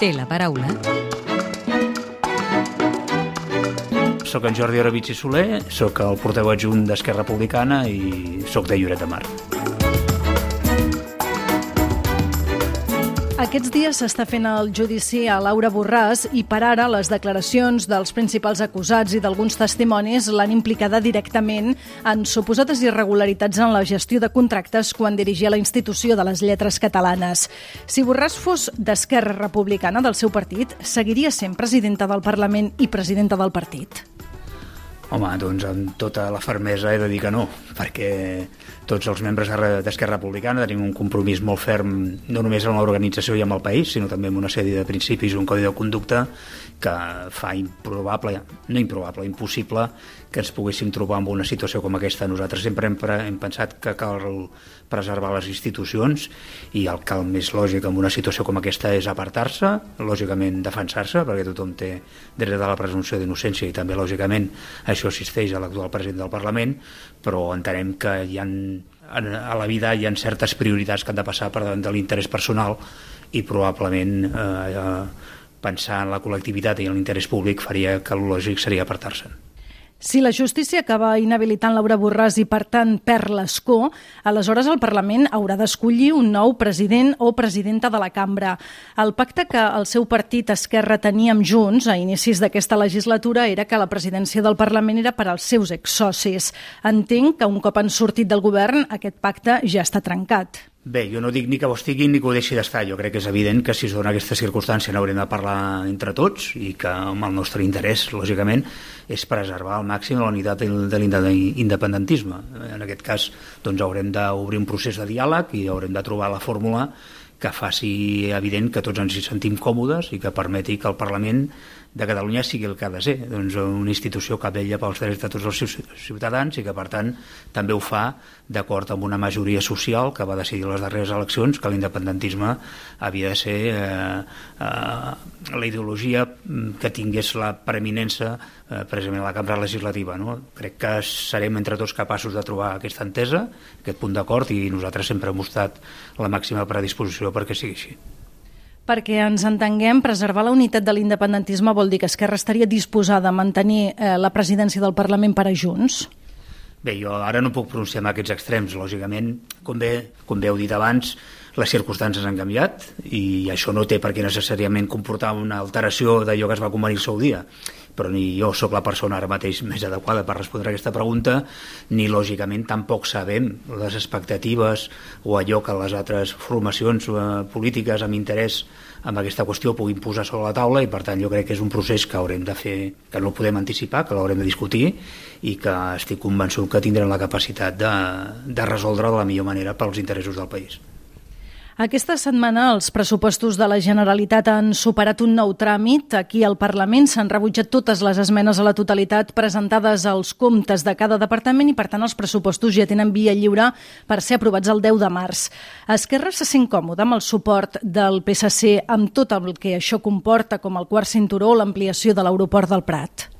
té la paraula. Soc en Jordi Oravitz i Soler, sóc el portaveu adjunt d'Esquerra Republicana i sóc de Lloret de Mar. Aquests dies s'està fent el judici a Laura Borràs i per ara les declaracions dels principals acusats i d'alguns testimonis l'han implicada directament en suposades irregularitats en la gestió de contractes quan dirigia la institució de les lletres catalanes. Si Borràs fos d'Esquerra Republicana del seu partit, seguiria sent presidenta del Parlament i presidenta del partit. Home, doncs amb tota la fermesa he de dir que no, perquè tots els membres d'Esquerra Republicana tenim un compromís molt ferm no només amb l'organització i amb el país, sinó també amb una sèrie de principis un codi de conducta que fa improbable, no improbable, impossible que ens poguéssim trobar en una situació com aquesta. Nosaltres sempre hem, hem pensat que cal preservar les institucions i el cal més lògic en una situació com aquesta és apartar-se, lògicament defensar-se, perquè tothom té dret a la presumpció d'innocència i també, lògicament, això assisteix a l'actual president del Parlament, però entenem que hi ha, a la vida hi ha certes prioritats que han de passar per davant de l'interès personal i probablement eh, eh, pensar en la col·lectivitat i en l'interès públic faria que el lògic seria apartar-se'n. Si la justícia acaba inhabilitant Laura Borràs i, per tant, perd l'escó, aleshores el Parlament haurà d'escollir un nou president o presidenta de la cambra. El pacte que el seu partit Esquerra tenia amb Junts a inicis d'aquesta legislatura era que la presidència del Parlament era per als seus exsocis. Entenc que un cop han sortit del govern aquest pacte ja està trencat. Bé, jo no dic ni que ho estigui ni que ho deixi d'estar. Jo crec que és evident que si es dona aquesta circumstància n'haurem de parlar entre tots i que amb el nostre interès, lògicament, és preservar al màxim la unitat de l'independentisme. En aquest cas, doncs, haurem d'obrir un procés de diàleg i haurem de trobar la fórmula que faci evident que tots ens hi sentim còmodes i que permeti que el Parlament de Catalunya sigui el que ha de ser, doncs una institució que vella pels drets de tots els ciutadans i que per tant també ho fa d'acord amb una majoria social que va decidir les darreres eleccions que l'independentisme havia de ser eh, eh, la ideologia que tingués la preeminença eh, precisament a la cambra legislativa. No? Crec que serem entre tots capaços de trobar aquesta entesa, aquest punt d'acord i nosaltres sempre hem mostrat la màxima predisposició perquè sigui així. Perquè ens entenguem, preservar la unitat de l'independentisme vol dir que Esquerra estaria disposada a mantenir eh, la presidència del Parlament per a Junts? Bé, jo ara no puc pronunciar en aquests extrems, lògicament, com bé, com bé heu dit abans, les circumstàncies han canviat i això no té per què necessàriament comportar una alteració d'allò que es va convenir el seu dia però ni jo sóc la persona ara mateix més adequada per respondre a aquesta pregunta, ni lògicament tampoc sabem les expectatives o allò que les altres formacions eh, polítiques amb interès amb aquesta qüestió puguin posar sobre la taula i per tant jo crec que és un procés que haurem de fer, que no podem anticipar, que l'haurem de discutir i que estic convençut que tindrem la capacitat de, de resoldre de la millor manera pels interessos del país. Aquesta setmana els pressupostos de la Generalitat han superat un nou tràmit. Aquí al Parlament s'han rebutjat totes les esmenes a la totalitat presentades als comptes de cada departament i, per tant, els pressupostos ja tenen via lliure per ser aprovats el 10 de març. Esquerra se sent còmode amb el suport del PSC amb tot el que això comporta, com el quart cinturó o l'ampliació de l'aeroport del Prat.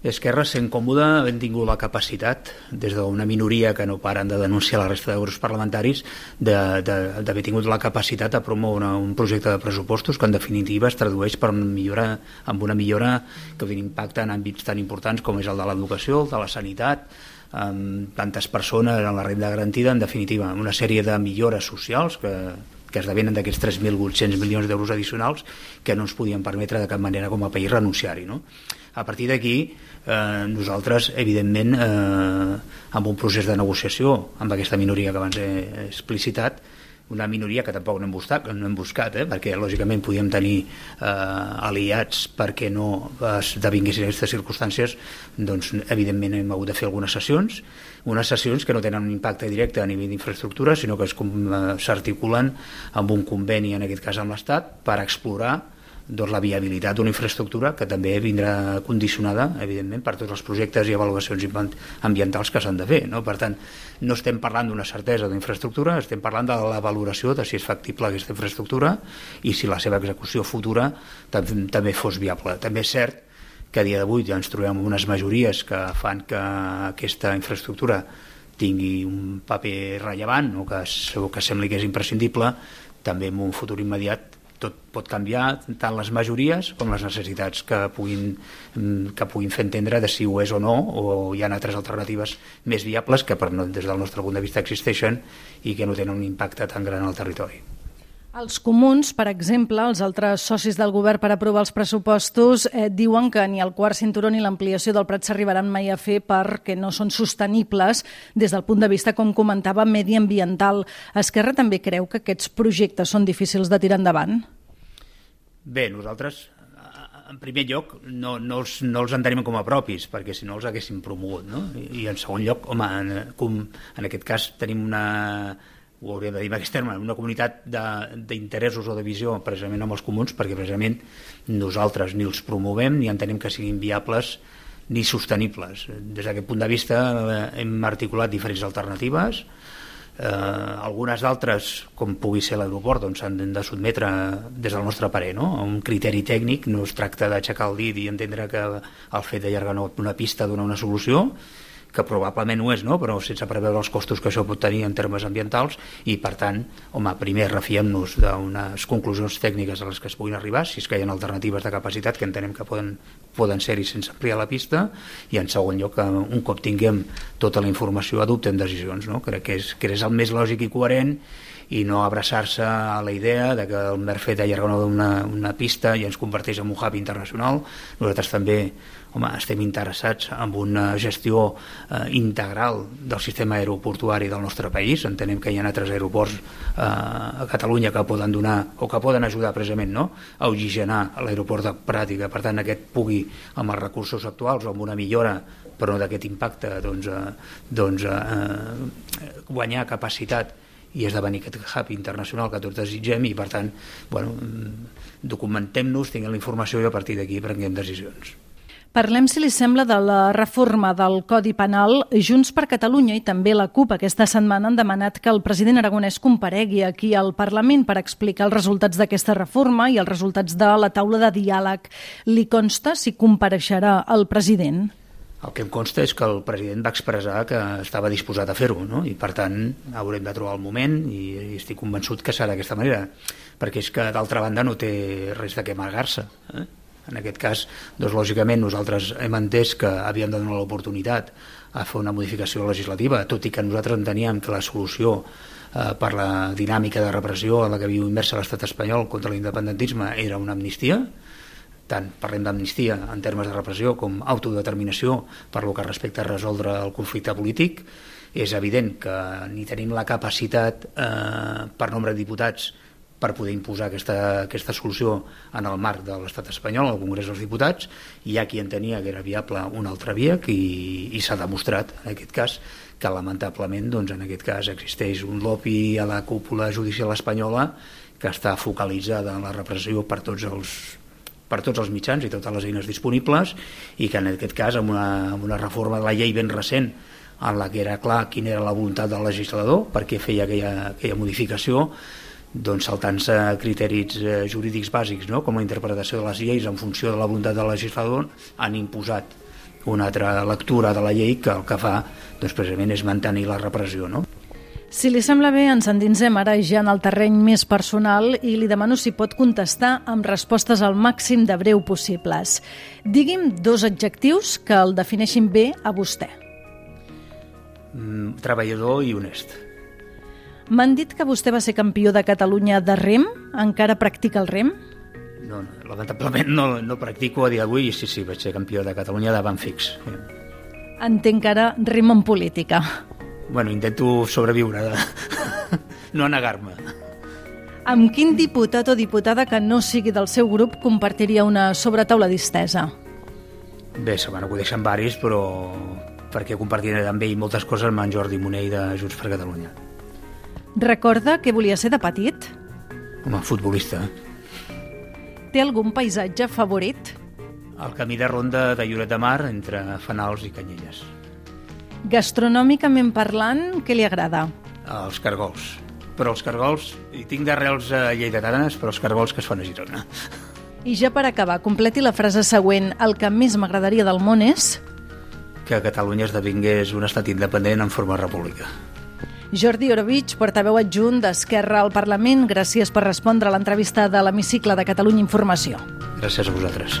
Esquerra sent còmode havent tingut la capacitat, des d'una minoria que no paren de denunciar la resta de grups parlamentaris, d'haver tingut la capacitat de promoure un projecte de pressupostos que en definitiva es tradueix per una millora, amb una millora que té impacte en àmbits tan importants com és el de l'educació, el de la sanitat, amb tantes persones en la renda garantida, en definitiva, una sèrie de millores socials que, que esdevenen d'aquests 3.800 milions d'euros addicionals que no ens podien permetre de cap manera com a país renunciar-hi. No? A partir d'aquí, eh, nosaltres, evidentment, eh, amb un procés de negociació amb aquesta minoria que abans he explicitat, una minoria que tampoc no hem buscat, no hem buscat eh, perquè lògicament podíem tenir eh, aliats perquè no esdevinguessin aquestes circumstàncies, doncs evidentment hem hagut de fer algunes sessions, unes sessions que no tenen un impacte directe a nivell d'infraestructura, sinó que eh, s'articulen amb un conveni, en aquest cas amb l'Estat, per explorar doncs, la viabilitat d'una infraestructura que també vindrà condicionada, evidentment, per tots els projectes i avaluacions ambientals que s'han de fer. No? Per tant, no estem parlant d'una certesa d'infraestructura, estem parlant de la valoració de si és factible aquesta infraestructura i si la seva execució futura també fos viable. També és cert que a dia d'avui ja ens trobem unes majories que fan que aquesta infraestructura tingui un paper rellevant o que, o que sembli que és imprescindible, també en un futur immediat tot pot canviar, tant les majories com les necessitats que puguin, mm, que puguin fer entendre de si ho és o no, o hi ha altres alternatives més viables que per, des del nostre punt de vista existeixen i que no tenen un impacte tan gran al territori. Els comuns, per exemple, els altres socis del govern per aprovar els pressupostos, eh, diuen que ni el quart cinturó ni l'ampliació del Prat s'arribaran mai a fer perquè no són sostenibles des del punt de vista, com comentava, mediambiental. Esquerra també creu que aquests projectes són difícils de tirar endavant? Bé, nosaltres en primer lloc, no, no, els, no els entenem com a propis, perquè si no els haguéssim promogut, no? I, i en segon lloc, home, en, com, en aquest cas tenim una, ho hauríem de dir en aquest terme, una comunitat d'interessos o de visió precisament amb els comuns, perquè precisament nosaltres ni els promovem ni entenem que siguin viables ni sostenibles. Des d'aquest punt de vista eh, hem articulat diferents alternatives, eh, algunes d'altres, com pugui ser l'aeroport, doncs s'han de sotmetre des del nostre parer no? a un criteri tècnic, no es tracta d'aixecar el dit i entendre que el fet d'allargar una pista dona una solució, que probablement ho és, no? però sense preveure els costos que això pot tenir en termes ambientals i per tant, home, primer refiem-nos d'unes conclusions tècniques a les que es puguin arribar, si és que hi ha alternatives de capacitat que entenem que poden, poden ser-hi sense ampliar la pista i en segon lloc, un cop tinguem tota la informació adoptem decisions, no? crec que és, que és el més lògic i coherent i no abraçar-se a la idea de que el mer fet d'allargar una, una pista i ens converteix en un hub internacional. Nosaltres també home, estem interessats en una gestió eh, integral del sistema aeroportuari del nostre país. Entenem que hi ha altres aeroports eh, a Catalunya que poden donar o que poden ajudar precisament no? a oxigenar l'aeroport de que per tant aquest pugui amb els recursos actuals o amb una millora però d'aquest impacte doncs, eh, doncs, eh, guanyar capacitat i esdevenir aquest hub internacional que tots desitgem i per tant bueno, documentem-nos, tinguem la informació i a partir d'aquí prenguem decisions. Parlem, si li sembla, de la reforma del Codi Penal. Junts per Catalunya i també la CUP aquesta setmana han demanat que el president Aragonès comparegui aquí al Parlament per explicar els resultats d'aquesta reforma i els resultats de la taula de diàleg. Li consta si compareixerà el president? El que em consta és que el president va expressar que estava disposat a fer-ho, no? i per tant haurem de trobar el moment i, estic convençut que serà d'aquesta manera, perquè és que d'altra banda no té res de què amagar-se. Eh? En aquest cas, doncs, lògicament, nosaltres hem entès que havíem de donar l'oportunitat a fer una modificació legislativa, tot i que nosaltres enteníem que la solució eh, per la dinàmica de repressió a la que viu immersa l'estat espanyol contra l'independentisme era una amnistia, tant parlem d'amnistia en termes de repressió com autodeterminació per lo que respecta a resoldre el conflicte polític, és evident que ni tenim la capacitat eh, per nombre de diputats per poder imposar aquesta, aquesta solució en el marc de l'estat espanyol, al Congrés dels Diputats, hi ha qui entenia que era viable una altra via i, i s'ha demostrat, en aquest cas, que lamentablement doncs, en aquest cas existeix un lobby a la cúpula judicial espanyola que està focalitzada en la repressió per tots els per tots els mitjans i totes les eines disponibles i que en aquest cas amb una, amb una reforma de la llei ben recent en la que era clar quina era la voluntat del legislador perquè feia aquella, aquella modificació doncs saltant-se criteris eh, jurídics bàsics no? com la interpretació de les lleis en funció de la voluntat del legislador han imposat una altra lectura de la llei que el que fa doncs, precisament és mantenir la repressió. No? Si li sembla bé, ens endinsem ara ja en el terreny més personal i li demano si pot contestar amb respostes al màxim de breu possibles. Digui'm dos adjectius que el defineixin bé a vostè. Mm, treballador i honest. M'han dit que vostè va ser campió de Catalunya de rem. Encara practica el rem? No, no lamentablement no, no practico a dia d'avui. Sí, sí, vaig ser campió de Catalunya de Banfix. Entenc que ara rem en política bueno, intento sobreviure, de... no negar-me. Amb quin diputat o diputada que no sigui del seu grup compartiria una sobretaula distesa? Bé, se m'han acudeixen varis, però perquè compartiré amb ell moltes coses amb en Jordi Monell de Junts per Catalunya. Recorda que volia ser de petit? Home, futbolista. Té algun paisatge favorit? El camí de ronda de Lloret de Mar entre Fanals i Canyelles. Gastronòmicament parlant, què li agrada? Els cargols. Però els cargols, hi tinc d'arrels a lleidatanes, però els cargols que es fan a Girona. I ja per acabar, completi la frase següent. El que més m'agradaria del món és... Que Catalunya esdevingués un estat independent en forma de república. Jordi Orovich, portaveu adjunt d'Esquerra al Parlament, gràcies per respondre a l'entrevista de l'Hemicicle de Catalunya Informació. Gràcies a vosaltres.